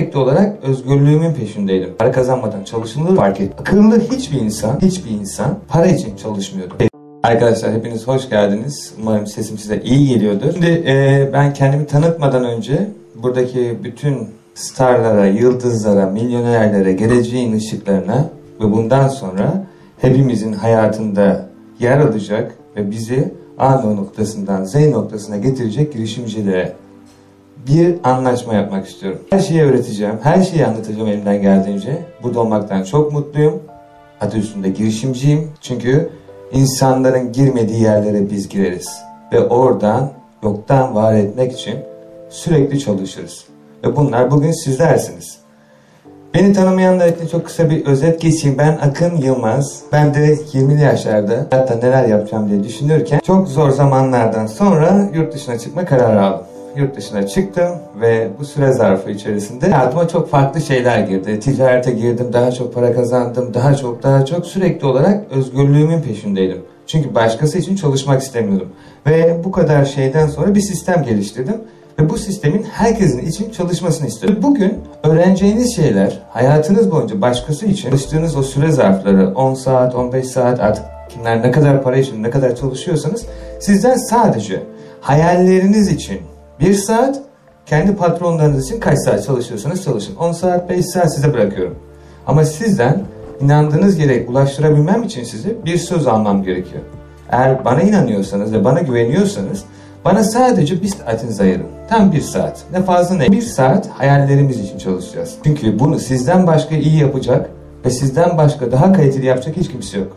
Sürekli olarak özgürlüğümün peşindeydim. Para kazanmadan çalışılır fark ettim. Akıllı hiçbir insan, hiçbir insan para için çalışmıyordu. Arkadaşlar hepiniz hoş geldiniz. Umarım sesim size iyi geliyordur. Şimdi e, ben kendimi tanıtmadan önce buradaki bütün starlara, yıldızlara, milyonerlere, geleceğin ışıklarına ve bundan sonra hepimizin hayatında yer alacak ve bizi A noktasından Z noktasına getirecek girişimcilere bir anlaşma yapmak istiyorum. Her şeyi öğreteceğim, her şeyi anlatacağım elimden geldiğince. Burada olmaktan çok mutluyum. Adı üstünde girişimciyim. Çünkü insanların girmediği yerlere biz gireriz. Ve oradan yoktan var etmek için sürekli çalışırız. Ve bunlar bugün sizlersiniz. Beni tanımayanlar için çok kısa bir özet geçeyim. Ben Akın Yılmaz. Ben de 20'li yaşlarda hatta neler yapacağım diye düşünürken çok zor zamanlardan sonra yurt dışına çıkma kararı aldım yurt dışına çıktım ve bu süre zarfı içerisinde hayatıma çok farklı şeyler girdi. Ticarete girdim, daha çok para kazandım, daha çok daha çok sürekli olarak özgürlüğümün peşindeydim. Çünkü başkası için çalışmak istemiyordum. Ve bu kadar şeyden sonra bir sistem geliştirdim. Ve bu sistemin herkesin için çalışmasını istiyorum. Bugün öğreneceğiniz şeyler hayatınız boyunca başkası için çalıştığınız o süre zarfları 10 saat, 15 saat artık kimler ne kadar para için ne kadar çalışıyorsanız sizden sadece hayalleriniz için bir saat kendi patronlarınız için kaç saat çalışıyorsanız çalışın. 10 saat 5 saat size bırakıyorum. Ama sizden inandığınız yere ulaştırabilmem için size bir söz almam gerekiyor. Eğer bana inanıyorsanız ve bana güveniyorsanız bana sadece bir saatinizi ayırın. Tam bir saat. Ne fazla ne. Bir saat hayallerimiz için çalışacağız. Çünkü bunu sizden başka iyi yapacak ve sizden başka daha kaliteli yapacak hiç kimse yok.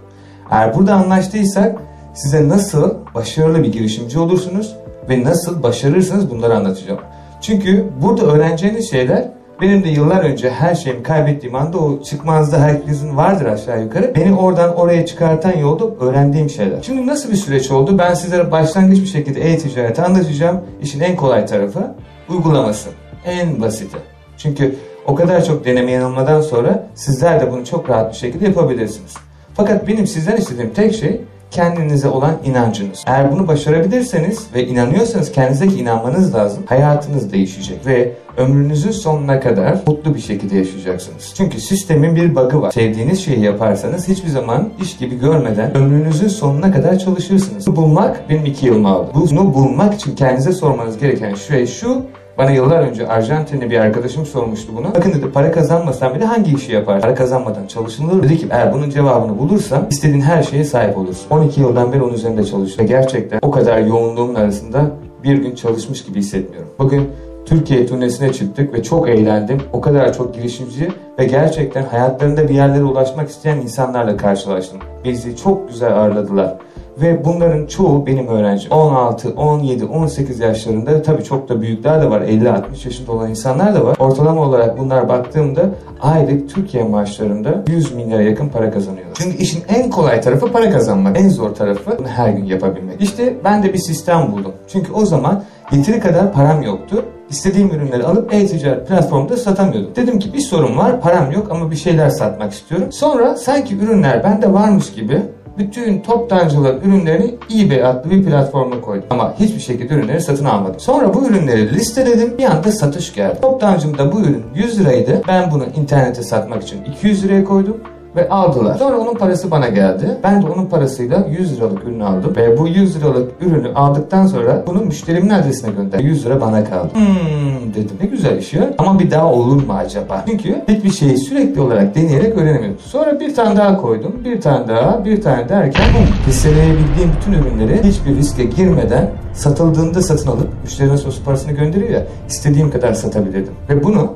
Eğer burada anlaştıysak size nasıl başarılı bir girişimci olursunuz ve nasıl başarırsınız bunları anlatacağım. Çünkü burada öğreneceğiniz şeyler benim de yıllar önce her şeyimi kaybettiğim anda o çıkmazda herkesin vardır aşağı yukarı. Beni oradan oraya çıkartan yolda öğrendiğim şeyler. Şimdi nasıl bir süreç oldu? Ben sizlere başlangıç bir şekilde e-ticareti anlatacağım. İşin en kolay tarafı uygulaması. En basiti. Çünkü o kadar çok deneme yanılmadan sonra sizler de bunu çok rahat bir şekilde yapabilirsiniz. Fakat benim sizden istediğim tek şey kendinize olan inancınız. Eğer bunu başarabilirseniz ve inanıyorsanız kendinizdeki inanmanız lazım. Hayatınız değişecek ve ömrünüzün sonuna kadar mutlu bir şekilde yaşayacaksınız. Çünkü sistemin bir bug'ı var. Sevdiğiniz şeyi yaparsanız hiçbir zaman iş gibi görmeden ömrünüzün sonuna kadar çalışırsınız. Bunu bulmak benim iki yılımı aldı. Bunu bulmak için kendinize sormanız gereken şey şu bana yıllar önce Arjantinli bir arkadaşım sormuştu bunu. Bakın dedi para kazanmasan bile hangi işi yapar? Para kazanmadan çalışılır. Dedi ki eğer bunun cevabını bulursam istediğin her şeye sahip olursun. 12 yıldan beri onun üzerinde çalışıyor. Ve gerçekten o kadar yoğunluğumun arasında bir gün çalışmış gibi hissetmiyorum. Bugün Türkiye turnesine çıktık ve çok eğlendim. O kadar çok girişimci ve gerçekten hayatlarında bir yerlere ulaşmak isteyen insanlarla karşılaştım. Bizi çok güzel ağırladılar. Ve bunların çoğu benim öğrencim. 16, 17, 18 yaşlarında tabii çok da büyükler de var. 50-60 yaşında olan insanlar da var. Ortalama olarak bunlar baktığımda aylık Türkiye maaşlarında 100 milyara yakın para kazanıyorlar. Çünkü işin en kolay tarafı para kazanmak. En zor tarafı bunu her gün yapabilmek. İşte ben de bir sistem buldum. Çünkü o zaman yeteri kadar param yoktu istediğim ürünleri alıp e-ticaret platformunda satamıyordum. Dedim ki bir sorun var, param yok ama bir şeyler satmak istiyorum. Sonra sanki ürünler bende varmış gibi bütün toptancıların ürünlerini eBay adlı bir platforma koydum. Ama hiçbir şekilde ürünleri satın almadım. Sonra bu ürünleri listeledim. Bir anda satış geldi. Toptancımda bu ürün 100 liraydı. Ben bunu internete satmak için 200 liraya koydum ve aldılar. Sonra onun parası bana geldi. Ben de onun parasıyla 100 liralık ürünü aldım. Ve bu 100 liralık ürünü aldıktan sonra bunu müşterimin adresine gönderdim. 100 lira bana kaldı. Hmm dedim ne güzel iş ya. Ama bir daha olur mu acaba? Çünkü hiçbir şeyi sürekli olarak deneyerek öğrenemiyordum. Sonra bir tane daha koydum. Bir tane daha, bir tane derken bum. Listeleyebildiğim bütün ürünleri hiçbir riske girmeden satıldığında satın alıp müşterine sos parasını gönderiyor ya istediğim kadar satabilirdim. Ve bunu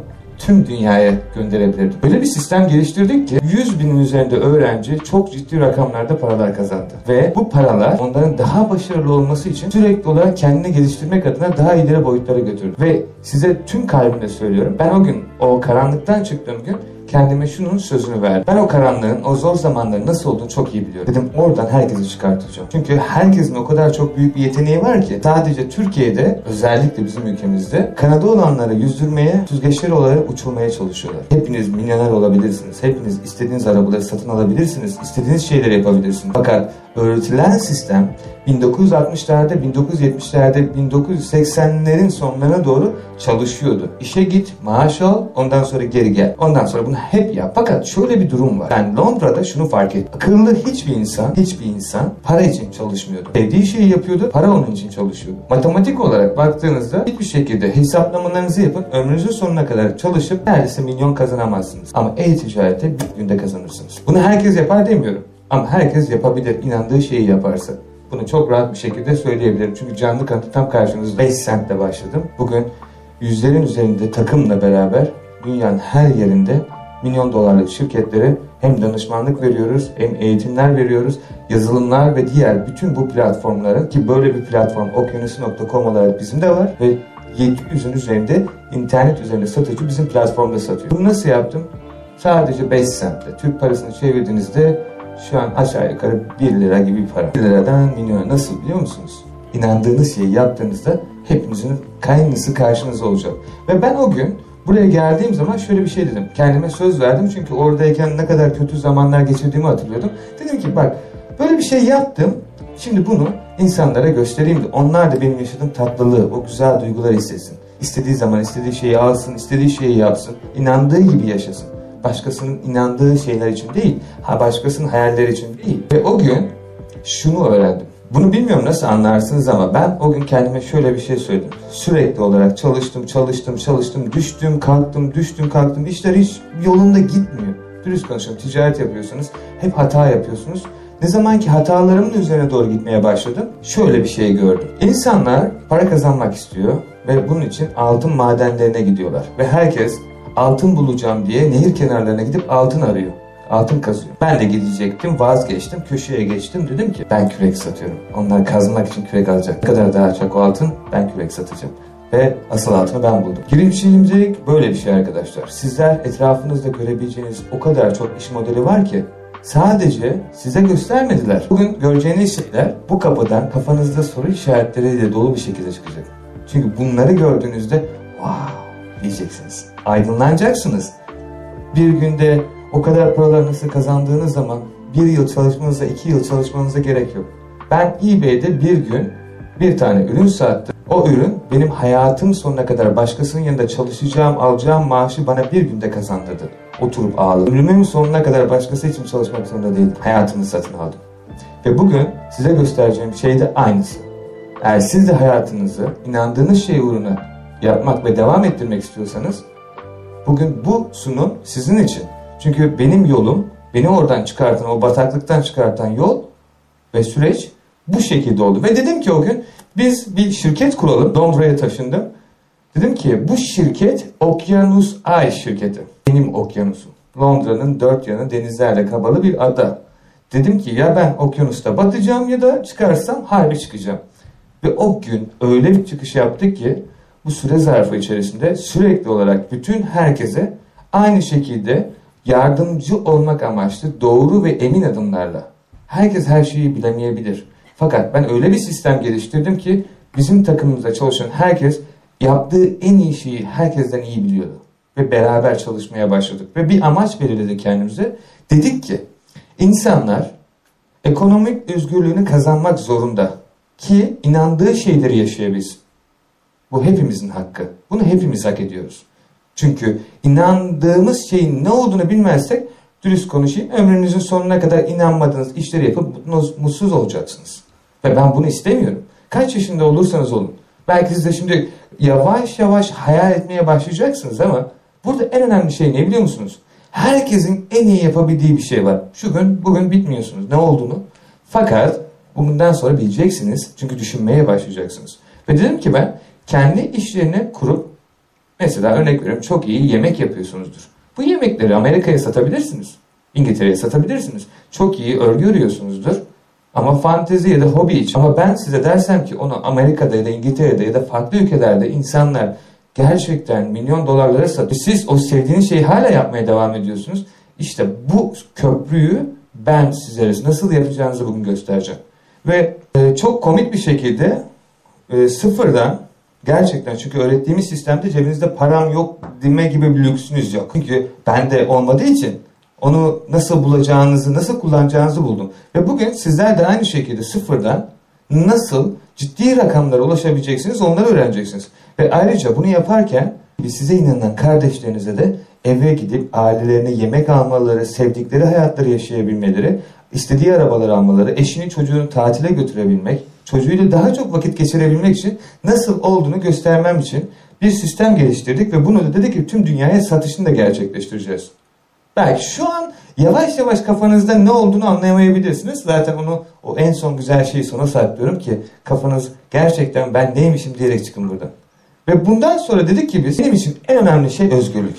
tüm dünyaya gönderebilirdik. Böyle bir sistem geliştirdik ki 100 binin üzerinde öğrenci çok ciddi rakamlarda paralar kazandı. Ve bu paralar onların daha başarılı olması için sürekli olarak kendini geliştirmek adına daha ileri boyutlara götürdü. Ve size tüm kalbimle söylüyorum. Ben o gün o karanlıktan çıktığım gün kendime şunun sözünü verdim. Ben o karanlığın, o zor zamanların nasıl olduğunu çok iyi biliyorum. Dedim oradan herkesi çıkartacağım. Çünkü herkesin o kadar çok büyük bir yeteneği var ki sadece Türkiye'de özellikle bizim ülkemizde Kanada olanları yüzdürmeye, süzgeçleri olarak uçurmaya çalışıyorlar. Hepiniz milyoner olabilirsiniz. Hepiniz istediğiniz arabaları satın alabilirsiniz. istediğiniz şeyleri yapabilirsiniz. Fakat öğretilen sistem 1960'larda, 1970'lerde, 1980'lerin sonlarına doğru çalışıyordu. İşe git, maaş al, ondan sonra geri gel. Ondan sonra bunu hep yap. Fakat şöyle bir durum var. Ben Londra'da şunu fark ettim. Akıllı hiçbir insan, hiçbir insan para için çalışmıyordu. Sevdiği şeyi yapıyordu, para onun için çalışıyordu. Matematik olarak baktığınızda hiçbir şekilde hesaplamalarınızı yapın, ömrünüzün sonuna kadar çalışıp neredeyse milyon kazanamazsınız. Ama e-ticarette bir günde kazanırsınız. Bunu herkes yapar demiyorum. Ama herkes yapabilir inandığı şeyi yaparsa. Bunu çok rahat bir şekilde söyleyebilirim. Çünkü canlı kanıtı tam karşınızda 5 sentle başladım. Bugün yüzlerin üzerinde takımla beraber dünyanın her yerinde milyon dolarlık şirketlere hem danışmanlık veriyoruz hem eğitimler veriyoruz. Yazılımlar ve diğer bütün bu platformlara ki böyle bir platform okyanusu.com olarak bizim de var ve 700'ün üzerinde internet üzerinde satıcı bizim platformda satıyor. Bunu nasıl yaptım? Sadece 5 sentle. Türk parasını çevirdiğinizde şu an aşağı yukarı 1 lira gibi bir para. 1 liradan milyona nasıl biliyor musunuz? İnandığınız şeyi yaptığınızda hepinizin kaynısı karşınızda olacak. Ve ben o gün buraya geldiğim zaman şöyle bir şey dedim. Kendime söz verdim çünkü oradayken ne kadar kötü zamanlar geçirdiğimi hatırlıyordum. Dedim ki bak böyle bir şey yaptım. Şimdi bunu insanlara göstereyim de onlar da benim yaşadığım tatlılığı, o güzel duyguları hissetsin. İstediği zaman istediği şeyi alsın, istediği şeyi yapsın, inandığı gibi yaşasın başkasının inandığı şeyler için değil, ha başkasının hayalleri için değil. Ve o gün şunu öğrendim. Bunu bilmiyorum nasıl anlarsınız ama ben o gün kendime şöyle bir şey söyledim. Sürekli olarak çalıştım, çalıştım, çalıştım, düştüm, kalktım, düştüm, kalktım. İşler hiç yolunda gitmiyor. Dürüst konuşuyorum, ticaret yapıyorsunuz, hep hata yapıyorsunuz. Ne zaman ki hatalarımın üzerine doğru gitmeye başladım, şöyle bir şey gördüm. İnsanlar para kazanmak istiyor ve bunun için altın madenlerine gidiyorlar. Ve herkes altın bulacağım diye nehir kenarlarına gidip altın arıyor. Altın kazıyor. Ben de gidecektim, vazgeçtim, köşeye geçtim. Dedim ki ben kürek satıyorum. Onlar kazmak için kürek alacak. Ne kadar daha çok altın ben kürek satacağım. Ve asıl altını ben buldum. Girişimcilik böyle bir şey arkadaşlar. Sizler etrafınızda görebileceğiniz o kadar çok iş modeli var ki sadece size göstermediler. Bugün göreceğiniz şeyler bu kapıdan kafanızda soru işaretleriyle dolu bir şekilde çıkacak. Çünkü bunları gördüğünüzde wow diyeceksiniz. Aydınlanacaksınız. Bir günde o kadar paralar nasıl kazandığınız zaman bir yıl çalışmanıza, iki yıl çalışmanıza gerek yok. Ben eBay'de bir gün bir tane ürün sattım. O ürün benim hayatım sonuna kadar başkasının yanında çalışacağım, alacağım maaşı bana bir günde kazandırdı. Oturup ağladım. Ömrümün sonuna kadar başkası için çalışmak zorunda değildim. Hayatımı satın aldım. Ve bugün size göstereceğim şey de aynısı. Eğer siz de hayatınızı inandığınız şey uğruna yapmak ve devam ettirmek istiyorsanız bugün bu sunum sizin için. Çünkü benim yolum, beni oradan çıkartan, o bataklıktan çıkartan yol ve süreç bu şekilde oldu. Ve dedim ki o gün biz bir şirket kuralım. Londra'ya taşındım. Dedim ki bu şirket Okyanus Ay şirketi. Benim okyanusum. Londra'nın dört yanı denizlerle kapalı bir ada. Dedim ki ya ben okyanusta batacağım ya da çıkarsam harbi çıkacağım. Ve o gün öyle bir çıkış yaptık ki bu süre zarfı içerisinde sürekli olarak bütün herkese aynı şekilde yardımcı olmak amaçlı doğru ve emin adımlarla. Herkes her şeyi bilemeyebilir. Fakat ben öyle bir sistem geliştirdim ki bizim takımımızda çalışan herkes yaptığı en iyi şeyi herkesten iyi biliyordu. Ve beraber çalışmaya başladık. Ve bir amaç belirledik kendimize. Dedik ki insanlar ekonomik özgürlüğünü kazanmak zorunda ki inandığı şeyleri yaşayabilsin. Bu hepimizin hakkı. Bunu hepimiz hak ediyoruz. Çünkü inandığımız şeyin ne olduğunu bilmezsek dürüst konuşayım ömrünüzün sonuna kadar inanmadığınız işleri yapıp mutsuz olacaksınız. Ve ben bunu istemiyorum. Kaç yaşında olursanız olun. Belki siz de şimdi yavaş yavaş hayal etmeye başlayacaksınız ama burada en önemli şey ne biliyor musunuz? Herkesin en iyi yapabildiği bir şey var. Şu gün bugün bitmiyorsunuz ne olduğunu. Fakat bundan sonra bileceksiniz. Çünkü düşünmeye başlayacaksınız. Ve dedim ki ben kendi işlerini kurup mesela örnek veriyorum çok iyi yemek yapıyorsunuzdur. Bu yemekleri Amerika'ya satabilirsiniz. İngiltere'ye satabilirsiniz. Çok iyi örgü örüyorsunuzdur. Ama fantezi ya da hobi için. Ama ben size dersem ki onu Amerika'da ya da İngiltere'de ya da farklı ülkelerde insanlar gerçekten milyon dolarlara satıyor. Siz o sevdiğiniz şeyi hala yapmaya devam ediyorsunuz. İşte bu köprüyü ben sizlere nasıl yapacağınızı bugün göstereceğim. Ve e, çok komik bir şekilde e, sıfırdan Gerçekten çünkü öğrettiğimiz sistemde cebinizde param yok deme gibi bir lüksünüz yok. Çünkü bende olmadığı için Onu nasıl bulacağınızı, nasıl kullanacağınızı buldum. Ve bugün sizler de aynı şekilde sıfırdan nasıl ciddi rakamlara ulaşabileceksiniz onları öğreneceksiniz. Ve ayrıca bunu yaparken size inanan kardeşlerinize de eve gidip ailelerine yemek almaları, sevdikleri hayatları yaşayabilmeleri, istediği arabaları almaları, eşini çocuğunu tatile götürebilmek, çocuğuyla daha çok vakit geçirebilmek için nasıl olduğunu göstermem için bir sistem geliştirdik ve bunu da dedik ki tüm dünyaya satışını da gerçekleştireceğiz. Belki şu an yavaş yavaş kafanızda ne olduğunu anlayamayabilirsiniz. Zaten onu o en son güzel şeyi sona saklıyorum ki kafanız gerçekten ben neymişim diyerek çıkın buradan. Ve bundan sonra dedik ki biz benim için en önemli şey özgürlük.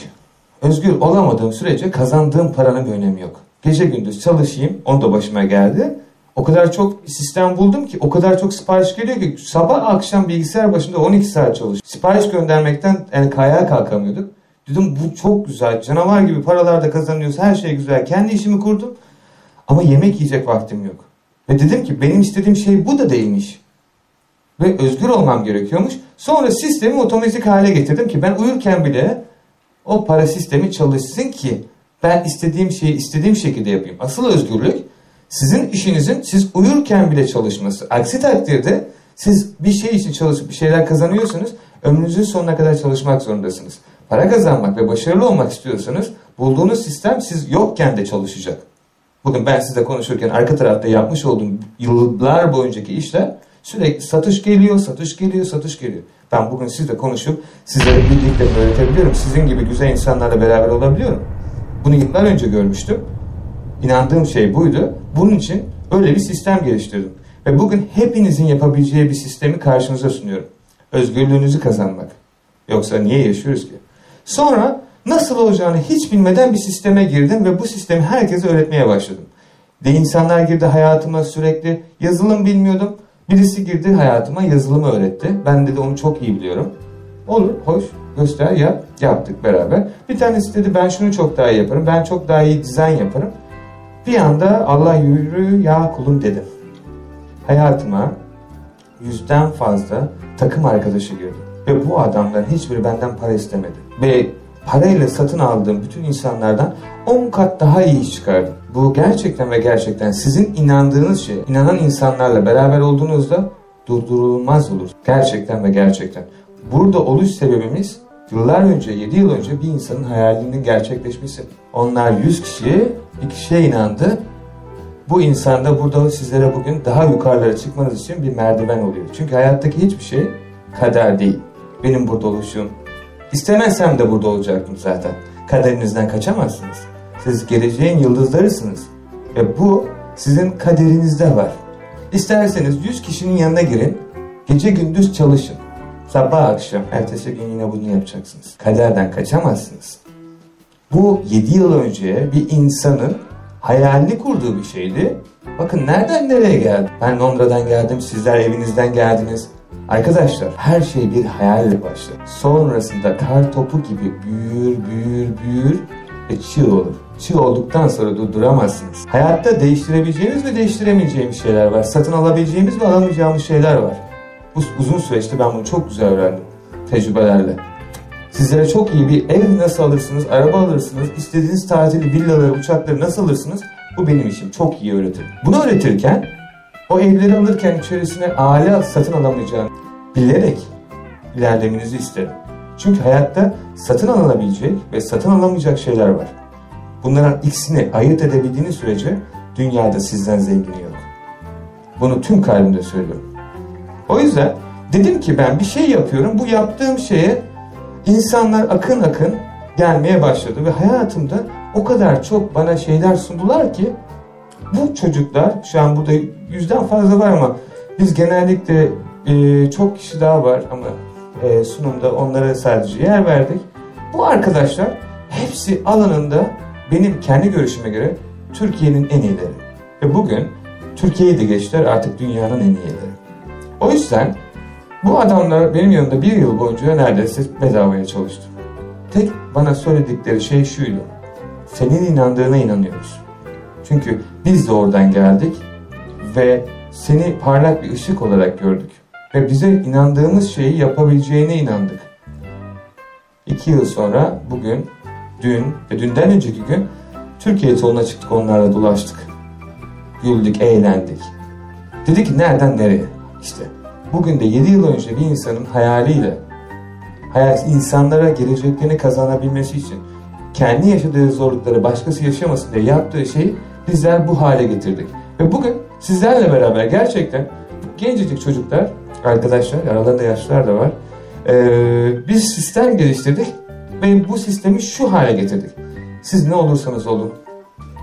Özgür olamadığım sürece kazandığım paranın bir önemi yok. Gece gündüz çalışayım, onu da başıma geldi. O kadar çok sistem buldum ki, o kadar çok sipariş geliyor ki sabah akşam bilgisayar başında 12 saat çalış. Sipariş göndermekten yani kayaya kalkamıyorduk. Dedim bu çok güzel, canavar gibi paralar da kazanıyoruz, her şey güzel. Kendi işimi kurdum ama yemek yiyecek vaktim yok. Ve dedim ki benim istediğim şey bu da değilmiş. Ve özgür olmam gerekiyormuş. Sonra sistemi otomatik hale getirdim ki ben uyurken bile o para sistemi çalışsın ki ben istediğim şeyi istediğim şekilde yapayım. Asıl özgürlük sizin işinizin siz uyurken bile çalışması. Aksi takdirde siz bir şey için çalışıp bir şeyler kazanıyorsanız ömrünüzün sonuna kadar çalışmak zorundasınız. Para kazanmak ve başarılı olmak istiyorsanız bulduğunuz sistem siz yokken de çalışacak. Bugün ben size konuşurken arka tarafta yapmış olduğum yıllar boyuncaki işler sürekli satış geliyor, satış geliyor, satış geliyor. Ben bugün sizle konuşup sizlere bildiklerimi öğretebiliyorum. Sizin gibi güzel insanlarla beraber olabiliyorum. Bunu yıllar önce görmüştüm. İnandığım şey buydu. Bunun için öyle bir sistem geliştirdim. Ve bugün hepinizin yapabileceği bir sistemi karşınıza sunuyorum. Özgürlüğünüzü kazanmak. Yoksa niye yaşıyoruz ki? Sonra nasıl olacağını hiç bilmeden bir sisteme girdim ve bu sistemi herkese öğretmeye başladım. De insanlar girdi hayatıma sürekli yazılım bilmiyordum. Birisi girdi hayatıma yazılımı öğretti. Ben de onu çok iyi biliyorum. Olur, hoş, göster, yap. Yaptık beraber. Bir tanesi dedi ben şunu çok daha iyi yaparım. Ben çok daha iyi dizayn yaparım. Bir anda Allah yürü ya kulum dedim. Hayatıma yüzden fazla takım arkadaşı girdi. Ve bu adamların hiçbiri benden para istemedi. Ve parayla satın aldığım bütün insanlardan 10 kat daha iyi iş çıkardım. Bu gerçekten ve gerçekten sizin inandığınız şey, inanan insanlarla beraber olduğunuzda durdurulmaz olur. Gerçekten ve gerçekten. Burada oluş sebebimiz yıllar önce, 7 yıl önce bir insanın hayalinin gerçekleşmesi. Onlar 100 kişiye, bir kişiye inandı. Bu insan da burada sizlere bugün daha yukarılara çıkmanız için bir merdiven oluyor. Çünkü hayattaki hiçbir şey kader değil. Benim burada oluşum. İstemezsem de burada olacaktım zaten. Kaderinizden kaçamazsınız. Siz geleceğin yıldızlarısınız. Ve bu sizin kaderinizde var. İsterseniz 100 kişinin yanına girin, gece gündüz çalışın. Sabah akşam, ertesi gün yine bunu yapacaksınız. Kaderden kaçamazsınız. Bu 7 yıl önce bir insanın hayalini kurduğu bir şeydi. Bakın nereden nereye geldi? Ben Londra'dan geldim, sizler evinizden geldiniz. Arkadaşlar her şey bir hayalle başlar. Sonrasında kar topu gibi büyür, büyür, büyür ve çığ olur. Çığ olduktan sonra durduramazsınız. Hayatta değiştirebileceğimiz ve değiştiremeyeceğimiz şeyler var. Satın alabileceğimiz ve alamayacağımız şeyler var. Bu uzun süreçte ben bunu çok güzel öğrendim. Tecrübelerle. Sizlere çok iyi bir ev nasıl alırsınız, araba alırsınız, istediğiniz tatili, villaları, uçakları nasıl alırsınız? Bu benim işim. Çok iyi öğretir. Bunu öğretirken o evleri alırken içerisine aile satın alamayacağını bilerek ilerlemenizi isterim. Çünkü hayatta satın alınabilecek ve satın alamayacak şeyler var. Bunların ikisini ayırt edebildiğiniz sürece dünyada sizden zengini yok. Bunu tüm kalbimde söylüyorum. O yüzden dedim ki ben bir şey yapıyorum. Bu yaptığım şeye insanlar akın akın gelmeye başladı ve hayatımda o kadar çok bana şeyler sundular ki bu çocuklar şu an burada yüzden fazla var ama biz genellikle e, çok kişi daha var ama e, sunumda onlara sadece yer verdik. Bu arkadaşlar hepsi alanında benim kendi görüşüme göre Türkiye'nin en iyileri. Ve bugün Türkiye'yi de geçtiler artık dünyanın en iyileri. O yüzden bu adamlar benim yanımda bir yıl boyunca neredeyse bedavaya çalıştı. Tek bana söyledikleri şey şuydu. Senin inandığına inanıyoruz. Çünkü biz de oradan geldik ve seni parlak bir ışık olarak gördük. Ve bize inandığımız şeyi yapabileceğine inandık. İki yıl sonra bugün, dün ve dünden önceki gün Türkiye yoluna çıktık onlarla dolaştık. Güldük, eğlendik. Dedi ki nereden nereye? İşte bugün de 7 yıl önce bir insanın hayaliyle hayal, insanlara geleceklerini kazanabilmesi için kendi yaşadığı zorlukları başkası yaşamasın diye yaptığı şeyi bizler bu hale getirdik. Ve bugün sizlerle beraber gerçekten gencecik çocuklar, arkadaşlar, aralarında yaşlılar da var. Ee, biz sistem geliştirdik ve bu sistemi şu hale getirdik. Siz ne olursanız olun,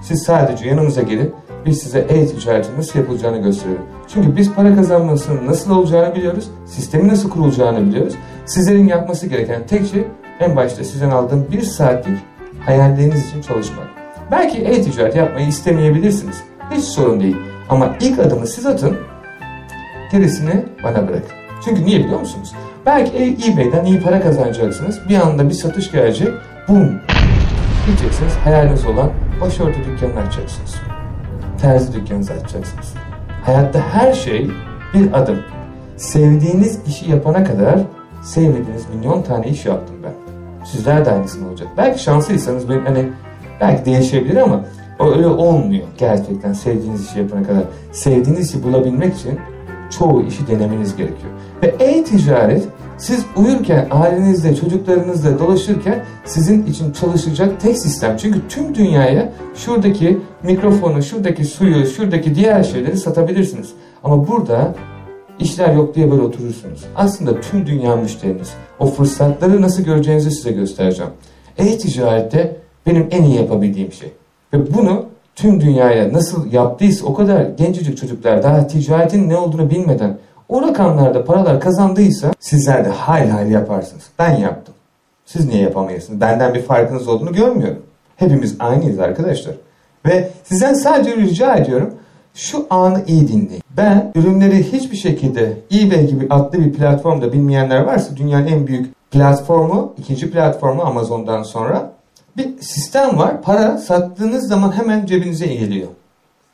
siz sadece yanımıza gelin, biz size e-ticaretin nasıl yapılacağını gösterelim. Çünkü biz para kazanmasının nasıl olacağını biliyoruz, sistemi nasıl kurulacağını biliyoruz. Sizlerin yapması gereken tek şey en başta sizden aldığım bir saatlik hayalleriniz için çalışmak. Belki e-ticaret yapmayı istemeyebilirsiniz. Hiç sorun değil. Ama ilk adımı siz atın, gerisini bana bırakın. Çünkü niye biliyor musunuz? Belki eBay'den iyi para kazanacaksınız. Bir anda bir satış gelecek. Bum! Gideceksiniz. Hayaliniz olan başörtü dükkanını açacaksınız. Terzi dükkanınızı açacaksınız. Hayatta her şey bir adım. Sevdiğiniz işi yapana kadar sevmediğiniz milyon tane iş yaptım ben. Sizler de aynısını olacak. Belki şanslıysanız benim hani belki değişebilir ama öyle olmuyor gerçekten sevdiğiniz işi yapana kadar. Sevdiğiniz işi bulabilmek için çoğu işi denemeniz gerekiyor. Ve e-ticaret siz uyurken, ailenizde, çocuklarınızla dolaşırken sizin için çalışacak tek sistem. Çünkü tüm dünyaya şuradaki mikrofonu, şuradaki suyu, şuradaki diğer şeyleri satabilirsiniz. Ama burada işler yok diye böyle oturursunuz. Aslında tüm dünya müşteriniz. O fırsatları nasıl göreceğinizi size göstereceğim. E-ticarette benim en iyi yapabildiğim şey. Ve bunu tüm dünyaya nasıl yaptıysa o kadar gencecik çocuklar daha ticaretin ne olduğunu bilmeden o rakamlarda paralar kazandıysa sizler de hayli hayli yaparsınız. Ben yaptım. Siz niye yapamayasınız? Benden bir farkınız olduğunu görmüyorum. Hepimiz aynıyız arkadaşlar. Ve sizden sadece rica ediyorum şu anı iyi dinleyin. Ben ürünleri hiçbir şekilde eBay gibi adlı bir platformda bilmeyenler varsa dünyanın en büyük platformu, ikinci platformu Amazon'dan sonra bir sistem var. Para sattığınız zaman hemen cebinize geliyor.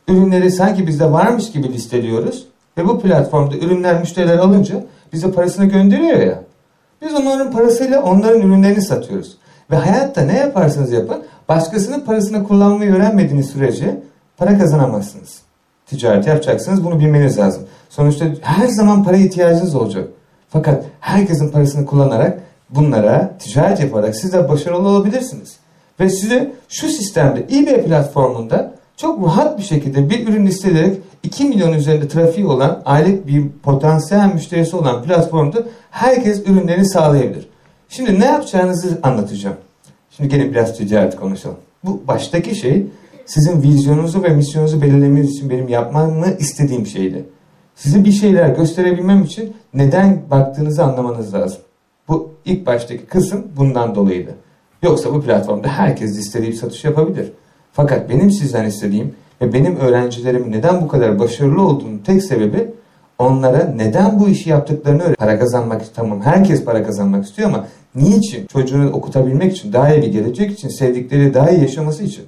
Ürünleri sanki bizde varmış gibi listeliyoruz. Ve bu platformda ürünler müşteriler alınca bize parasını gönderiyor ya. Biz onların parasıyla onların ürünlerini satıyoruz. Ve hayatta ne yaparsanız yapın başkasının parasını kullanmayı öğrenmediğiniz sürece para kazanamazsınız. Ticaret yapacaksınız bunu bilmeniz lazım. Sonuçta her zaman para ihtiyacınız olacak. Fakat herkesin parasını kullanarak bunlara ticaret yaparak siz de başarılı olabilirsiniz. Ve size şu sistemde eBay platformunda çok rahat bir şekilde bir ürün listeleyerek 2 milyon üzerinde trafiği olan aylık bir potansiyel müşterisi olan platformda herkes ürünlerini sağlayabilir. Şimdi ne yapacağınızı anlatacağım. Şimdi gelin biraz ticaret konuşalım. Bu baştaki şey sizin vizyonunuzu ve misyonunuzu belirlemeniz için benim yapmamı istediğim şeydi. Size bir şeyler gösterebilmem için neden baktığınızı anlamanız lazım. Bu ilk baştaki kısım bundan dolayıydı. Yoksa bu platformda herkes istediği bir satış yapabilir. Fakat benim sizden istediğim ve benim öğrencilerimin neden bu kadar başarılı olduğunu tek sebebi onlara neden bu işi yaptıklarını öğret. Para kazanmak tamam herkes para kazanmak istiyor ama niçin? Çocuğunu okutabilmek için, daha iyi bir gelecek için, sevdikleri daha iyi yaşaması için.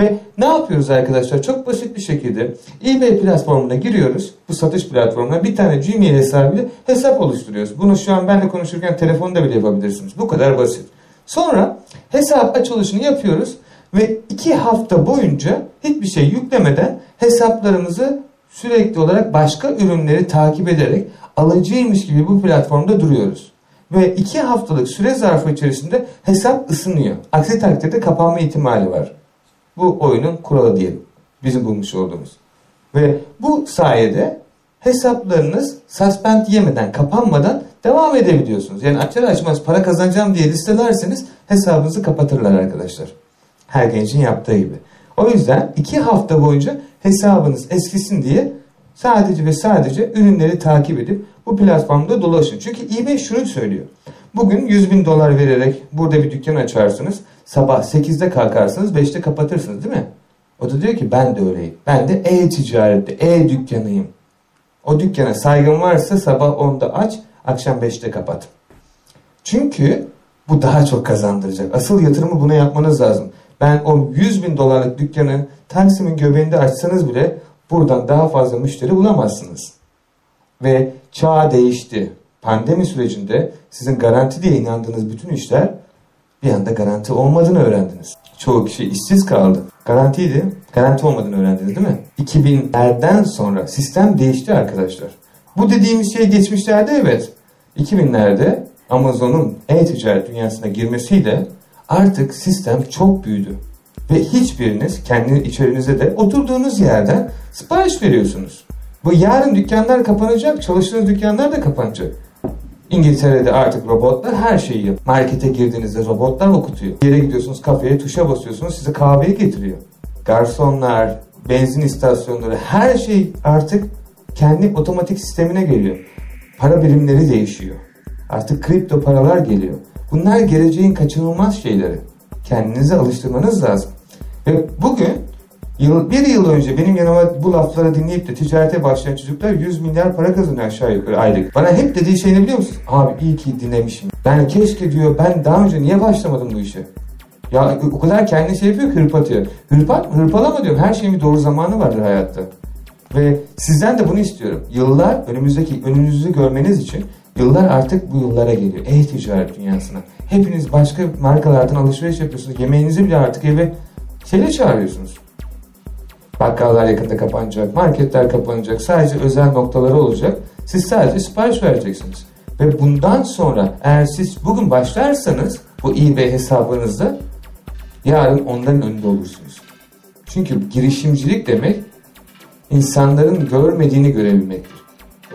Ve ne yapıyoruz arkadaşlar? Çok basit bir şekilde eBay platformuna giriyoruz. Bu satış platformuna bir tane Gmail hesabıyla hesap oluşturuyoruz. Bunu şu an benle konuşurken telefonda bile yapabilirsiniz. Bu kadar basit. Sonra hesap açılışını yapıyoruz ve iki hafta boyunca hiçbir şey yüklemeden hesaplarımızı sürekli olarak başka ürünleri takip ederek alıcıymış gibi bu platformda duruyoruz. Ve iki haftalık süre zarfı içerisinde hesap ısınıyor. Aksi takdirde kapanma ihtimali var. Bu oyunun kuralı diyelim. Bizim bulmuş olduğumuz. Ve bu sayede hesaplarınız suspend yemeden, kapanmadan devam edebiliyorsunuz. Yani açar açmaz para kazanacağım diye listelerseniz hesabınızı kapatırlar arkadaşlar. Her gencin yaptığı gibi. O yüzden iki hafta boyunca hesabınız eskisin diye sadece ve sadece ürünleri takip edip bu platformda dolaşın. Çünkü eBay şunu söylüyor. Bugün 100 bin dolar vererek burada bir dükkan açarsınız. Sabah 8'de kalkarsınız 5'te kapatırsınız değil mi? O da diyor ki ben de öyleyim. Ben de e-ticarette, e-dükkanıyım. O dükkana saygın varsa sabah 10'da aç, akşam 5'te kapat. Çünkü bu daha çok kazandıracak. Asıl yatırımı buna yapmanız lazım. Ben o 100 bin dolarlık dükkanı Taksim'in göbeğinde açsanız bile buradan daha fazla müşteri bulamazsınız. Ve çağ değişti. Pandemi sürecinde sizin garanti diye inandığınız bütün işler bir anda garanti olmadığını öğrendiniz. çoğu kişi işsiz kaldı. Garantiydi. Garanti olmadığını öğrendiniz değil mi? 2000'lerden sonra sistem değişti arkadaşlar. Bu dediğimiz şey geçmişlerde evet. 2000'lerde Amazon'un e-ticaret dünyasına girmesiyle artık sistem çok büyüdü. Ve hiçbiriniz kendi içerinize de oturduğunuz yerden sipariş veriyorsunuz. Bu yarın dükkanlar kapanacak, çalıştığınız dükkanlar da kapanacak. İngiltere'de artık robotlar her şeyi yapıyor. Markete girdiğinizde robotlar okutuyor. Yere gidiyorsunuz kafeye tuşa basıyorsunuz size kahveyi getiriyor. Garsonlar, benzin istasyonları her şey artık kendi otomatik sistemine geliyor. Para birimleri değişiyor. Artık kripto paralar geliyor. Bunlar geleceğin kaçınılmaz şeyleri. Kendinize alıştırmanız lazım. Ve bugün Yıl, bir yıl önce benim yanıma bu lafları dinleyip de ticarete başlayan çocuklar 100 milyar para kazanıyor aşağı yukarı aylık. Bana hep dediği şey ne biliyor musun? Abi iyi ki dinlemişim. Yani keşke diyor ben daha önce niye başlamadım bu işe? Ya o kadar kendi şey yapıyor ki hırpatıyor. Hırpat, hırpalama diyorum. Her şeyin bir doğru zamanı vardır hayatta. Ve sizden de bunu istiyorum. Yıllar önümüzdeki önünüzü görmeniz için yıllar artık bu yıllara geliyor. E-ticaret dünyasına. Hepiniz başka markalardan alışveriş yapıyorsunuz. Yemeğinizi bile artık eve şeyle çağırıyorsunuz. Bakkallar yakında kapanacak, marketler kapanacak, sadece özel noktaları olacak. Siz sadece sipariş vereceksiniz. Ve bundan sonra eğer siz bugün başlarsanız bu eBay hesabınızda yarın onların önünde olursunuz. Çünkü girişimcilik demek insanların görmediğini görebilmektir.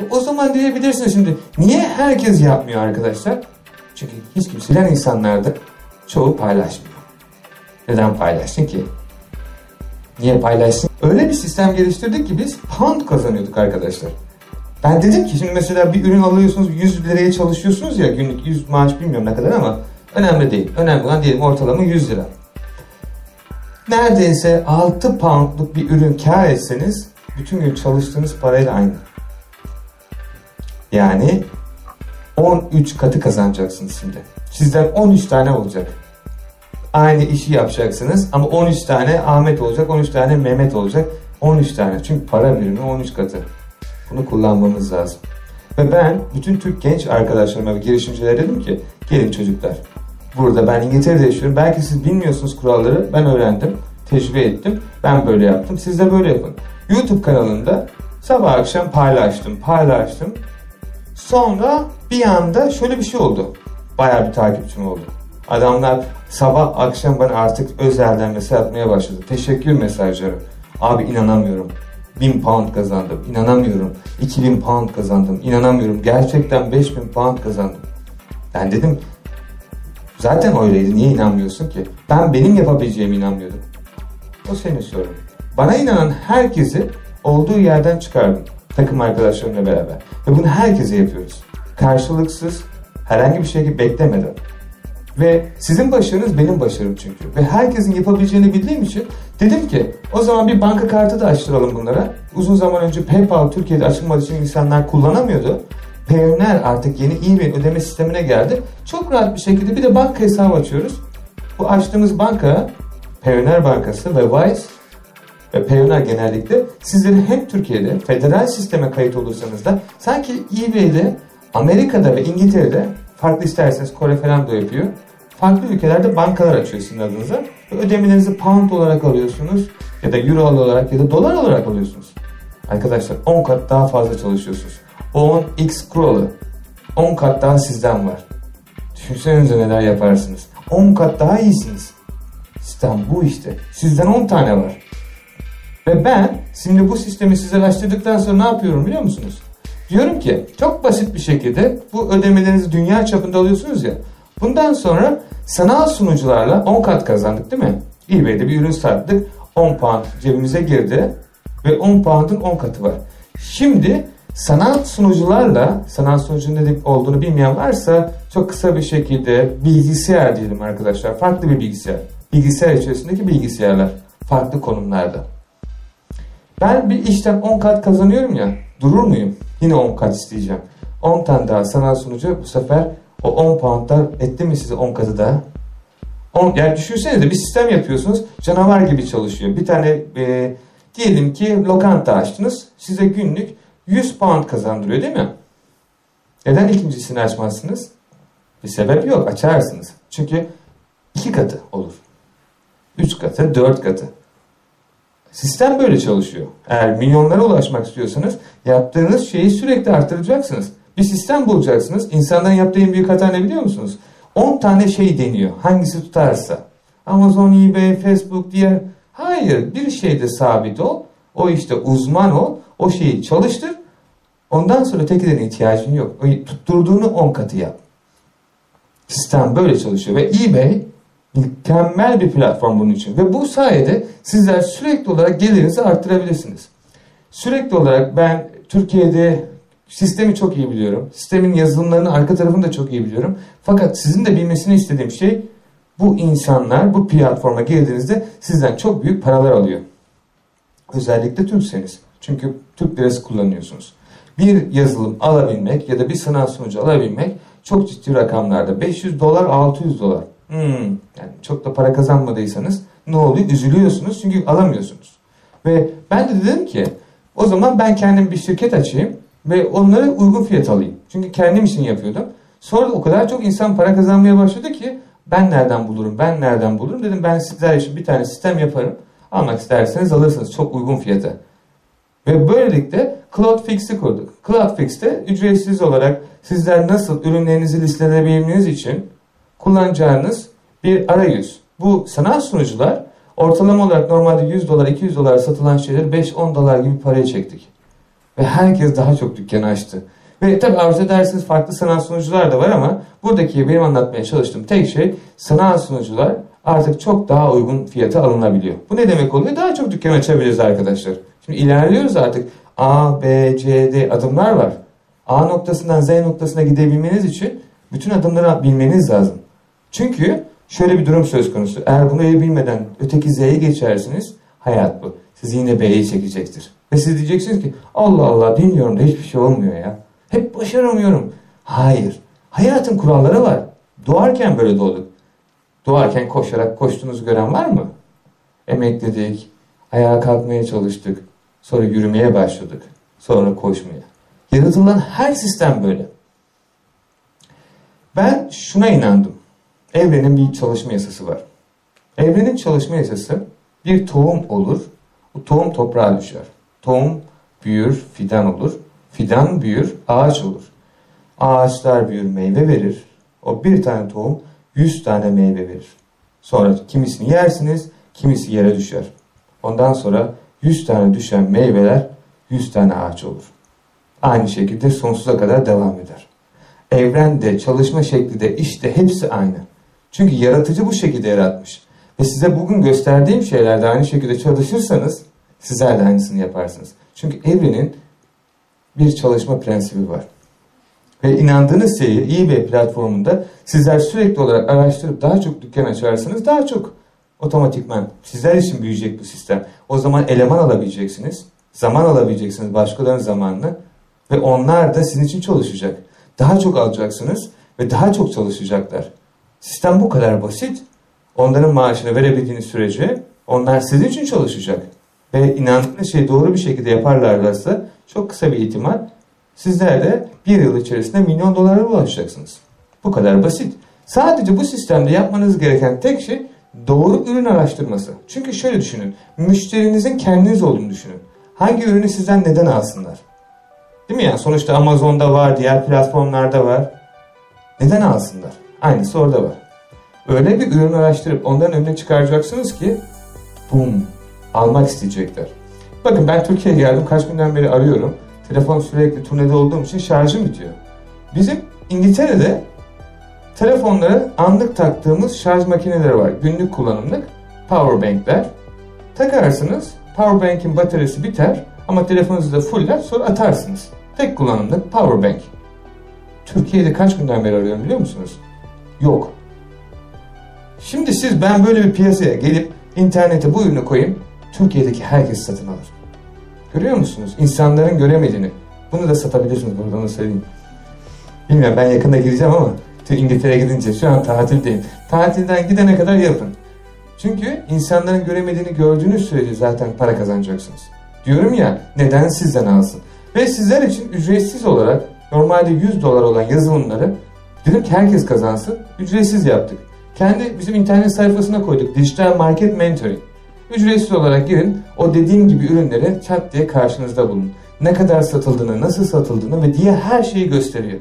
O zaman diyebilirsiniz şimdi niye herkes yapmıyor arkadaşlar? Çünkü hiç kimseler insanlarda çoğu paylaşmıyor. Neden paylaşsın ki? Niye paylaşsın? Öyle bir sistem geliştirdik ki biz pound kazanıyorduk arkadaşlar. Ben dedim ki şimdi mesela bir ürün alıyorsunuz 100 liraya çalışıyorsunuz ya günlük 100 maaş bilmiyorum ne kadar ama önemli değil. Önemli olan diyelim ortalama 100 lira. Neredeyse 6 poundluk bir ürün kar etseniz bütün gün çalıştığınız parayla aynı. Yani 13 katı kazanacaksınız şimdi. Sizden 13 tane olacak aynı işi yapacaksınız ama 13 tane Ahmet olacak, 13 tane Mehmet olacak. 13 tane. Çünkü para birimi 13 katı. Bunu kullanmamız lazım. Ve ben bütün Türk genç arkadaşlarıma ve girişimcilere dedim ki gelin çocuklar. Burada ben İngiltere'de yaşıyorum. Belki siz bilmiyorsunuz kuralları. Ben öğrendim. Tecrübe ettim. Ben böyle yaptım. Siz de böyle yapın. YouTube kanalında sabah akşam paylaştım. Paylaştım. Sonra bir anda şöyle bir şey oldu. Bayağı bir takipçim oldu. Adamlar sabah akşam bana artık özelden mesaj atmaya başladı. Teşekkür mesajları. Abi inanamıyorum. 1000 pound kazandım. İnanamıyorum. 2000 pound kazandım. İnanamıyorum. Gerçekten 5000 pound kazandım. Ben dedim zaten öyleydi. Niye inanmıyorsun ki? Ben benim yapabileceğime inanmıyordum. O senin sorun. Bana inanan herkesi olduğu yerden çıkardım. Takım arkadaşlarımla beraber. Ve bunu herkese yapıyoruz. Karşılıksız, herhangi bir şey beklemeden. Ve sizin başarınız benim başarım çünkü. Ve herkesin yapabileceğini bildiğim için dedim ki o zaman bir banka kartı da açtıralım bunlara. Uzun zaman önce PayPal Türkiye'de açılmadığı için insanlar kullanamıyordu. Payoneer artık yeni bir ödeme sistemine geldi. Çok rahat bir şekilde bir de banka hesabı açıyoruz. Bu açtığımız banka Payoneer Bankası ve Wise ve Payoneer genellikle sizlerin hem Türkiye'de federal sisteme kayıt olursanız da sanki eBay'de Amerika'da ve İngiltere'de farklı isterseniz Kore falan da yapıyor. Farklı ülkelerde bankalar açıyor sizin adınıza. Ve ödemelerinizi pound olarak alıyorsunuz ya da euro olarak ya da dolar olarak alıyorsunuz. Arkadaşlar 10 kat daha fazla çalışıyorsunuz. 10x kuralı 10 kat daha sizden var. Düşünsenize neler yaparsınız. 10 kat daha iyisiniz. Sistem bu işte. Sizden 10 tane var. Ve ben şimdi bu sistemi size açtırdıktan sonra ne yapıyorum biliyor musunuz? Diyorum ki çok basit bir şekilde bu ödemelerinizi dünya çapında alıyorsunuz ya. Bundan sonra sanal sunucularla 10 kat kazandık değil mi? eBay'de bir ürün sattık. 10 pound cebimize girdi ve 10 pound'un 10 katı var. Şimdi sanal sunucularla, sanal sunucunun ne olduğunu bilmeyen varsa çok kısa bir şekilde bilgisayar diyelim arkadaşlar. Farklı bir bilgisayar. Bilgisayar içerisindeki bilgisayarlar. Farklı konumlarda. Ben bir işten 10 kat kazanıyorum ya. Durur muyum? Yine 10 kat isteyeceğim. 10 tane daha sanal sunucu bu sefer o 10 poundlar etti mi size 10 katı daha? 10, yani düşünsenize bir sistem yapıyorsunuz canavar gibi çalışıyor. Bir tane e, diyelim ki lokanta açtınız size günlük 100 pound kazandırıyor değil mi? Neden ikincisini açmazsınız? Bir sebep yok açarsınız. Çünkü iki katı olur. 3 katı, 4 katı. Sistem böyle çalışıyor. Eğer milyonlara ulaşmak istiyorsanız yaptığınız şeyi sürekli arttıracaksınız. Bir sistem bulacaksınız. İnsanların yaptığı en büyük hata ne biliyor musunuz? 10 tane şey deniyor. Hangisi tutarsa. Amazon, eBay, Facebook, diğer. Hayır. Bir şeyde sabit ol. O işte uzman ol. O şeyi çalıştır. Ondan sonra tekiden ihtiyacın yok. O tutturduğunu 10 katı yap. Sistem böyle çalışıyor. Ve eBay mükemmel bir platform bunun için. Ve bu sayede sizler sürekli olarak gelirinizi arttırabilirsiniz. Sürekli olarak ben Türkiye'de sistemi çok iyi biliyorum. Sistemin yazılımlarını arka tarafını da çok iyi biliyorum. Fakat sizin de bilmesini istediğim şey bu insanlar bu platforma girdiğinizde sizden çok büyük paralar alıyor. Özellikle Türkseniz. Çünkü Türk lirası kullanıyorsunuz. Bir yazılım alabilmek ya da bir sınav sonucu alabilmek çok ciddi rakamlarda. 500 dolar, 600 dolar. Hmm, yani çok da para kazanmadıysanız ne oluyor? Üzülüyorsunuz çünkü alamıyorsunuz. Ve ben de dedim ki o zaman ben kendim bir şirket açayım ve onlara uygun fiyat alayım. Çünkü kendim için yapıyordum. Sonra o kadar çok insan para kazanmaya başladı ki ben nereden bulurum, ben nereden bulurum dedim ben sizler için bir tane sistem yaparım. Almak isterseniz alırsınız çok uygun fiyata. Ve böylelikle CloudFix'i kurduk. CloudFix'te ücretsiz olarak sizler nasıl ürünlerinizi listeleyebilmeniz için kullanacağınız bir arayüz. Bu sanal sunucular ortalama olarak normalde 100 dolar 200 dolar satılan şeyleri 5-10 dolar gibi paraya çektik. Ve herkes daha çok dükkan açtı. Ve tabi arzu ederseniz farklı sanal sunucular da var ama buradaki benim anlatmaya çalıştığım tek şey sanal sunucular artık çok daha uygun fiyata alınabiliyor. Bu ne demek oluyor? Daha çok dükkan açabiliriz arkadaşlar. Şimdi ilerliyoruz artık. A, B, C, D adımlar var. A noktasından Z noktasına gidebilmeniz için bütün adımları bilmeniz lazım. Çünkü şöyle bir durum söz konusu. Eğer bunu bilmeden öteki Z'ye geçersiniz hayat bu. Sizi yine B'ye çekecektir. Ve siz diyeceksiniz ki Allah Allah bilmiyorum da hiçbir şey olmuyor ya. Hep başaramıyorum. Hayır. Hayatın kuralları var. Doğarken böyle doğduk. Doğarken koşarak koştuğunuzu gören var mı? Emekledik. Ayağa kalkmaya çalıştık. Sonra yürümeye başladık. Sonra koşmaya. Yaratılan her sistem böyle. Ben şuna inandım. Evrenin bir çalışma yasası var. Evrenin çalışma yasası bir tohum olur. Bu tohum toprağa düşer. Tohum büyür, fidan olur. Fidan büyür, ağaç olur. Ağaçlar büyür, meyve verir. O bir tane tohum yüz tane meyve verir. Sonra kimisini yersiniz, kimisi yere düşer. Ondan sonra yüz tane düşen meyveler yüz tane ağaç olur. Aynı şekilde sonsuza kadar devam eder. Evrende, çalışma şekli de işte hepsi aynı. Çünkü yaratıcı bu şekilde yaratmış. Ve size bugün gösterdiğim şeylerde aynı şekilde çalışırsanız sizler de aynısını yaparsınız. Çünkü evrenin bir çalışma prensibi var. Ve inandığınız şeyi eBay platformunda sizler sürekli olarak araştırıp daha çok dükkan açarsanız daha çok otomatikman sizler için büyüyecek bu sistem. O zaman eleman alabileceksiniz, zaman alabileceksiniz başkalarının zamanını ve onlar da sizin için çalışacak. Daha çok alacaksınız ve daha çok çalışacaklar. Sistem bu kadar basit. Onların maaşını verebildiğiniz sürece onlar sizin için çalışacak. Ve inandığınız şeyi doğru bir şekilde yaparlarsa çok kısa bir ihtimal sizler de bir yıl içerisinde milyon dolara ulaşacaksınız. Bu kadar basit. Sadece bu sistemde yapmanız gereken tek şey doğru ürün araştırması. Çünkü şöyle düşünün. Müşterinizin kendiniz olduğunu düşünün. Hangi ürünü sizden neden alsınlar? Değil mi yani? Sonuçta Amazon'da var, diğer platformlarda var. Neden alsınlar? Aynısı orada var. Öyle bir ürün araştırıp onların önüne çıkaracaksınız ki bum almak isteyecekler. Bakın ben Türkiye'ye geldim. Kaç günden beri arıyorum. Telefon sürekli turnede olduğum için şarjım bitiyor. Bizim İngiltere'de telefonlara anlık taktığımız şarj makineleri var. Günlük kullanımlık powerbankler. Takarsınız. Powerbank'in bataryası biter ama telefonunuzu da fuller sonra atarsınız. Tek kullanımlık powerbank. Türkiye'de kaç günden beri arıyorum biliyor musunuz? Yok. Şimdi siz ben böyle bir piyasaya gelip internete bu ürünü koyayım. Türkiye'deki herkes satın alır. Görüyor musunuz? İnsanların göremediğini. Bunu da satabilirsiniz buradan onu söyleyeyim. Bilmiyorum ben yakında gireceğim ama İngiltere'ye gidince şu an tatildeyim. Tatilden gidene kadar yapın. Çünkü insanların göremediğini gördüğünüz sürece zaten para kazanacaksınız. Diyorum ya neden sizden alsın? Ve sizler için ücretsiz olarak normalde 100 dolar olan yazılımları dedim ki herkes kazansın ücretsiz yaptık. kendi bizim internet sayfasına koyduk. Dijital Market Mentoring. Ücretsiz olarak girin. O dediğim gibi ürünleri çat diye karşınızda bulun. Ne kadar satıldığını, nasıl satıldığını ve diye her şeyi gösteriyor.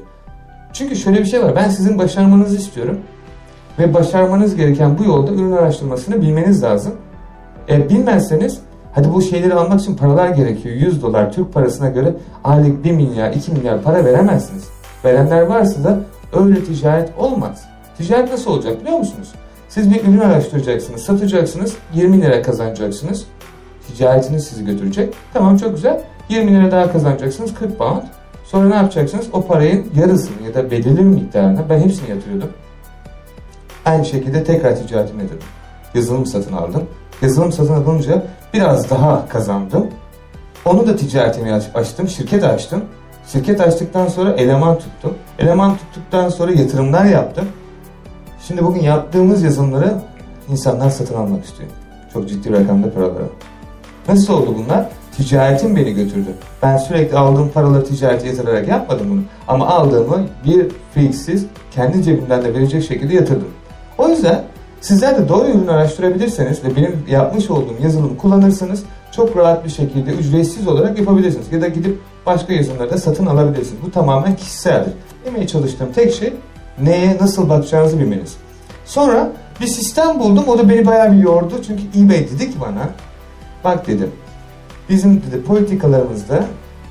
Çünkü şöyle bir şey var. Ben sizin başarmanızı istiyorum. Ve başarmanız gereken bu yolda ürün araştırmasını bilmeniz lazım. E, bilmezseniz hadi bu şeyleri almak için paralar gerekiyor. 100 dolar Türk parasına göre aylık 1 milyar 2 milyar para veremezsiniz. Verenler varsa da öyle ticaret olmaz. Ticaret nasıl olacak biliyor musunuz? Siz bir ürün araştıracaksınız, satacaksınız, 20 lira kazanacaksınız. Ticaretiniz sizi götürecek. Tamam çok güzel. 20 lira daha kazanacaksınız 40 pound. Sonra ne yapacaksınız? O parayın yarısını ya da belirli bir miktarını ben hepsini yatırıyordum. Aynı şekilde tekrar ticaretime dedim. Yazılım satın aldım. Yazılım satın alınca biraz daha kazandım. Onu da ticaretimi açtım, şirket açtım. Şirket açtıktan sonra eleman tuttum. Eleman tuttuktan sonra yatırımlar yaptım. Şimdi bugün yaptığımız yazılımları insanlar satın almak istiyor. Çok ciddi rakamda paraları. Nasıl oldu bunlar? Ticaretim beni götürdü. Ben sürekli aldığım paraları ticarete yatırarak yapmadım bunu. Ama aldığımı bir fiiksiz kendi cebimden de verecek şekilde yatırdım. O yüzden sizler de doğru ürünü araştırabilirseniz ve benim yapmış olduğum yazılımı kullanırsanız çok rahat bir şekilde ücretsiz olarak yapabilirsiniz. Ya da gidip başka yazılımları da satın alabilirsiniz. Bu tamamen kişiseldir. Demeye çalıştığım tek şey neye nasıl bakacağınızı bilmeniz. Sonra bir sistem buldum. O da beni bayağı bir yordu. Çünkü eBay dedi ki bana bak dedim bizim dedi politikalarımızda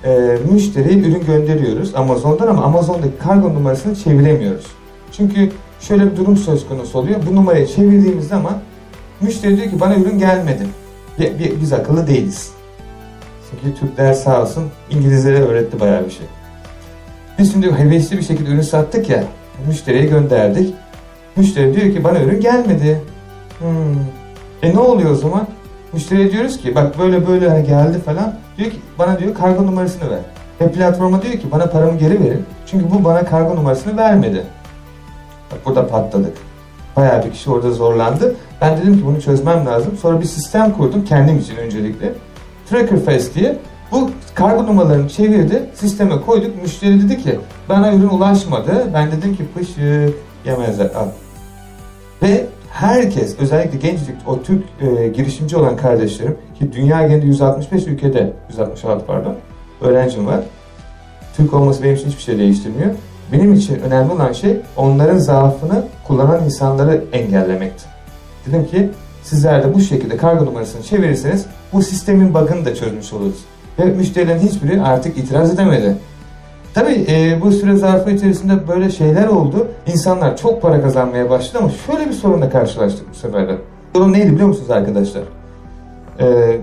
e, müşteriye ürün gönderiyoruz Amazon'dan ama Amazon'daki kargo numarasını çeviremiyoruz. Çünkü şöyle bir durum söz konusu oluyor. Bu numarayı çevirdiğimiz zaman müşteri diyor ki bana ürün gelmedi. Biz akıllı değiliz. Çünkü Türkler sağ olsun İngilizlere öğretti bayağı bir şey. Biz şimdi hevesli bir şekilde ürün sattık ya, müşteriye gönderdik. Müşteri diyor ki bana ürün gelmedi. Hmm. E ne oluyor o zaman? Müşteriye diyoruz ki bak böyle böyle hani geldi falan. Diyor ki bana diyor kargo numarasını ver. Ve platforma diyor ki bana paramı geri verin. Çünkü bu bana kargo numarasını vermedi. Bak burada patladık. Bayağı bir kişi orada zorlandı. Ben dedim ki bunu çözmem lazım. Sonra bir sistem kurdum kendim için öncelikle. Tracker Fest diye. Bu kargo numaralarını çevirdi. Sisteme koyduk. Müşteri dedi ki bana ürün ulaşmadı. Ben dedim ki pışık yemezler al. Ve herkes özellikle genclik o Türk e, girişimci olan kardeşlerim ki dünya genelinde 165 ülkede 166 pardon öğrencim var. Türk olması benim için hiçbir şey değiştirmiyor. Benim için önemli olan şey onların zaafını kullanan insanları engellemekti. Dedim ki sizler de bu şekilde kargo numarasını çevirirseniz bu sistemin bug'ını da çözmüş oluruz. Ve müşterilerin hiçbiri artık itiraz edemedi. Tabii e, bu süre zarfı içerisinde böyle şeyler oldu. İnsanlar çok para kazanmaya başladı ama şöyle bir sorunla karşılaştık bu sefer de. Sorun neydi biliyor musunuz arkadaşlar? E,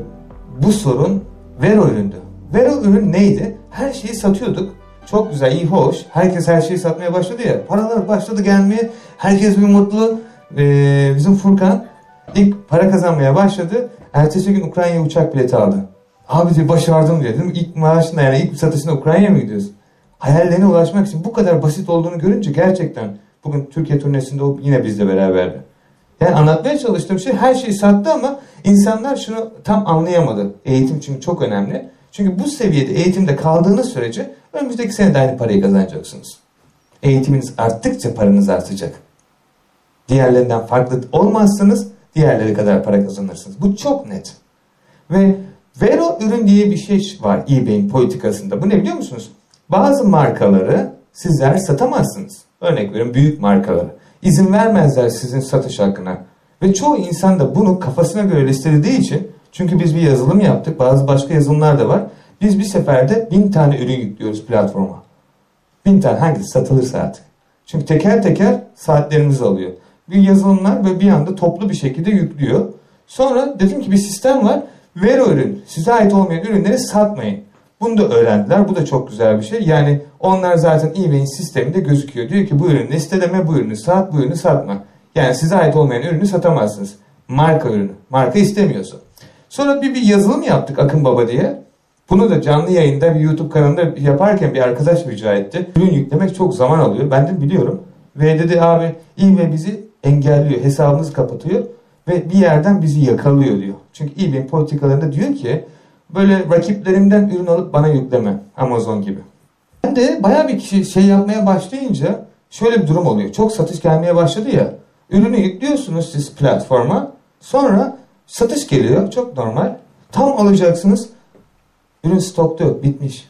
bu sorun Vero üründü. Vero ürün neydi? Her şeyi satıyorduk. Çok güzel, iyi, hoş. Herkes her şeyi satmaya başladı ya. Paralar başladı gelmeye. Herkes bir mutlu. Ee, bizim Furkan ilk para kazanmaya başladı. Ertesi gün Ukrayna'ya uçak bileti aldı. Abi diyor başardım diyor. Dedim, ilk maaşında yani ilk satışında Ukrayna'ya mı gidiyorsun? Hayallerine ulaşmak için bu kadar basit olduğunu görünce gerçekten bugün Türkiye turnesinde o yine bizle beraberdi. Yani anlatmaya çalıştığım şey her şeyi sattı ama insanlar şunu tam anlayamadı. Eğitim çünkü çok önemli. Çünkü bu seviyede eğitimde kaldığınız sürece önümüzdeki sene de aynı parayı kazanacaksınız. Eğitiminiz arttıkça paranız artacak. Diğerlerinden farklı olmazsanız diğerleri kadar para kazanırsınız. Bu çok net. Ve Vero ürün diye bir şey var eBay'in politikasında. Bu ne biliyor musunuz? Bazı markaları sizler satamazsınız. Örnek veriyorum büyük markaları. İzin vermezler sizin satış hakkına. Ve çoğu insan da bunu kafasına göre listelediği için çünkü biz bir yazılım yaptık. Bazı başka yazılımlar da var. Biz bir seferde bin tane ürün yüklüyoruz platforma. Bin tane hangisi satılırsa artık. Çünkü teker teker saatlerimizi alıyor. Bir yazılımlar ve bir anda toplu bir şekilde yüklüyor. Sonra dedim ki bir sistem var. Ver ürün. Size ait olmayan ürünleri satmayın. Bunu da öğrendiler. Bu da çok güzel bir şey. Yani onlar zaten eBay'in sisteminde gözüküyor. Diyor ki bu ürünü listeleme, bu ürünü sat, bu ürünü satma. Yani size ait olmayan ürünü satamazsınız. Marka ürünü. Marka istemiyorsa. Sonra bir, bir yazılım yaptık Akın Baba diye. Bunu da canlı yayında bir YouTube kanalında yaparken bir arkadaş rica etti. Ürün yüklemek çok zaman alıyor. Ben de biliyorum. Ve dedi abi eBay bizi engelliyor. Hesabımızı kapatıyor. Ve bir yerden bizi yakalıyor diyor. Çünkü eBay'in politikalarında diyor ki böyle rakiplerimden ürün alıp bana yükleme. Amazon gibi. Ben de bayağı bir kişi şey yapmaya başlayınca şöyle bir durum oluyor. Çok satış gelmeye başladı ya. Ürünü yüklüyorsunuz siz platforma. Sonra satış geliyor. Çok normal. Tam alacaksınız. Ürün stokta yok. Bitmiş.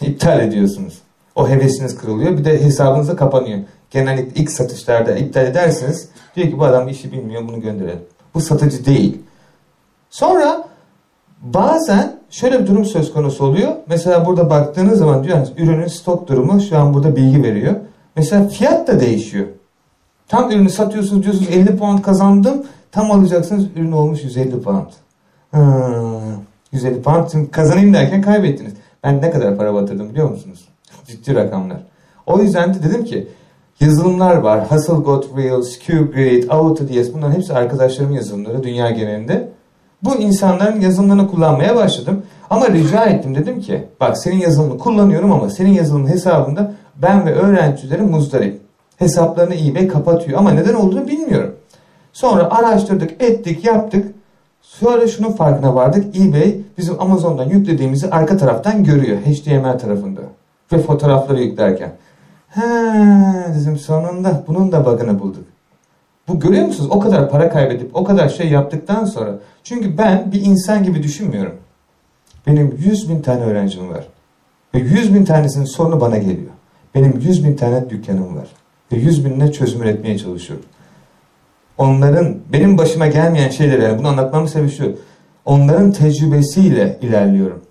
İptal ediyorsunuz. O hevesiniz kırılıyor. Bir de hesabınız da kapanıyor. Genellikle ilk satışlarda iptal edersiniz. Diyor ki bu adam işi bilmiyor bunu gönderelim. Bu satıcı değil. Sonra bazen şöyle bir durum söz konusu oluyor. Mesela burada baktığınız zaman diyor yani ürünün stok durumu şu an burada bilgi veriyor. Mesela fiyat da değişiyor. Tam ürünü satıyorsunuz diyorsunuz 50 pound kazandım. Tam alacaksınız ürün olmuş 150 pound. Ha, 150 pound şimdi kazanayım derken kaybettiniz. Ben ne kadar para batırdım biliyor musunuz? Ciddi rakamlar. O yüzden de dedim ki yazılımlar var. Got Reels, QGrid, AutoDS bunların hepsi arkadaşlarımın yazılımları dünya genelinde. Bu insanların yazılımlarını kullanmaya başladım. Ama rica ettim dedim ki bak senin yazılımını kullanıyorum ama senin yazılım hesabında ben ve öğrencilerim muzdarip. Hesaplarını eBay kapatıyor ama neden olduğunu bilmiyorum. Sonra araştırdık, ettik, yaptık. Sonra şunun farkına vardık. eBay bizim Amazon'dan yüklediğimizi arka taraftan görüyor. HTML tarafında. Ve fotoğrafları yüklerken. He dedim sonunda bunun da bug'ını bulduk. Bu görüyor musunuz? O kadar para kaybedip o kadar şey yaptıktan sonra. Çünkü ben bir insan gibi düşünmüyorum. Benim 100 bin tane öğrencim var. Ve 100 bin tanesinin sorunu bana geliyor. Benim 100 bin tane dükkanım var. Ve 100 binine çözüm üretmeye çalışıyorum. Onların, benim başıma gelmeyen şeyleri, yani bunu anlatmamın sebebi şu. Onların tecrübesiyle ilerliyorum.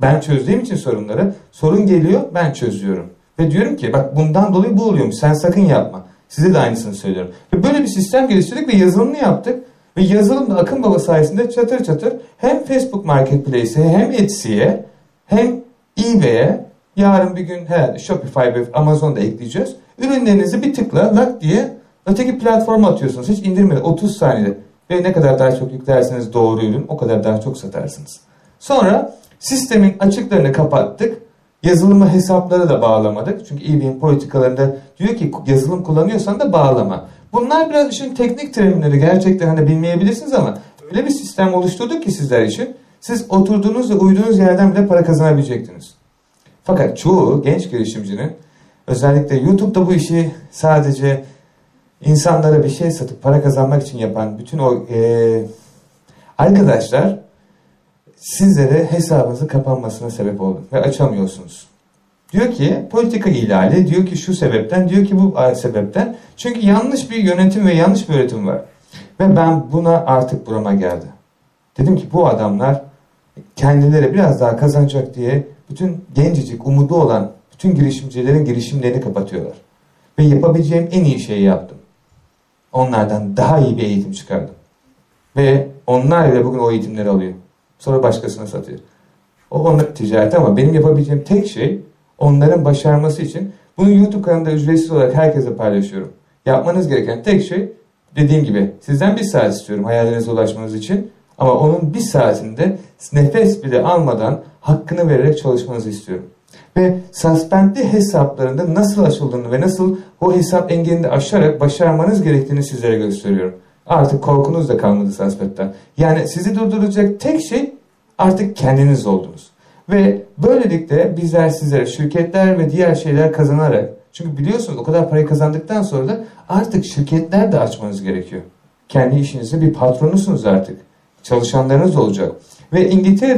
Ben çözdüğüm için sorunları, sorun geliyor, ben çözüyorum. Ve diyorum ki bak bundan dolayı bu oluyormuş, sen sakın yapma. Size de aynısını söylüyorum. Ve böyle bir sistem geliştirdik ve yazılımını yaptık. Ve yazılım da Akın Baba sayesinde çatır çatır hem Facebook Marketplace'e hem Etsy'ye hem eBay'e yarın bir gün herhalde Shopify ve Amazon'da ekleyeceğiz. Ürünlerinizi bir tıkla lak diye öteki platforma atıyorsunuz. Hiç indirmeden 30 saniyede. Ve ne kadar daha çok yüklerseniz doğru ürün o kadar daha çok satarsınız. Sonra sistemin açıklarını kapattık. Yazılımı hesapları da bağlamadık. Çünkü eBay'in politikalarında diyor ki yazılım kullanıyorsan da bağlama. Bunlar biraz işin teknik terimleri gerçekten hani bilmeyebilirsiniz ama öyle bir sistem oluşturduk ki sizler için siz oturduğunuz ve uyuduğunuz yerden bile para kazanabilecektiniz. Fakat çoğu genç girişimcinin özellikle YouTube'da bu işi sadece insanlara bir şey satıp para kazanmak için yapan bütün o e, arkadaşlar sizlere hesabınızı kapanmasına sebep oldu ve açamıyorsunuz. Diyor ki politika ihlali, diyor ki şu sebepten, diyor ki bu sebepten. Çünkü yanlış bir yönetim ve yanlış bir öğretim var. Ve ben buna artık burama geldi. Dedim ki bu adamlar kendileri biraz daha kazanacak diye bütün gencecik, umudu olan bütün girişimcilerin girişimlerini kapatıyorlar. Ve yapabileceğim en iyi şeyi yaptım. Onlardan daha iyi bir eğitim çıkardım. Ve onlar bile bugün o eğitimleri alıyor. Sonra başkasına satıyor. O onların ticareti ama benim yapabileceğim tek şey onların başarması için bunu YouTube kanalında ücretsiz olarak herkese paylaşıyorum. Yapmanız gereken tek şey dediğim gibi sizden bir saat istiyorum hayallerinize ulaşmanız için. Ama onun bir saatinde nefes bile almadan hakkını vererek çalışmanızı istiyorum. Ve suspendli hesaplarında nasıl açıldığını ve nasıl o hesap engelini aşarak başarmanız gerektiğini sizlere gösteriyorum. Artık korkunuz da kalmadı suspend'den. Yani sizi durduracak tek şey artık kendiniz oldunuz. Ve böylelikle bizler sizlere şirketler ve diğer şeyler kazanarak çünkü biliyorsunuz o kadar parayı kazandıktan sonra da artık şirketler de açmanız gerekiyor. Kendi işinizde bir patronusunuz artık. Çalışanlarınız olacak. Ve İngiltere'de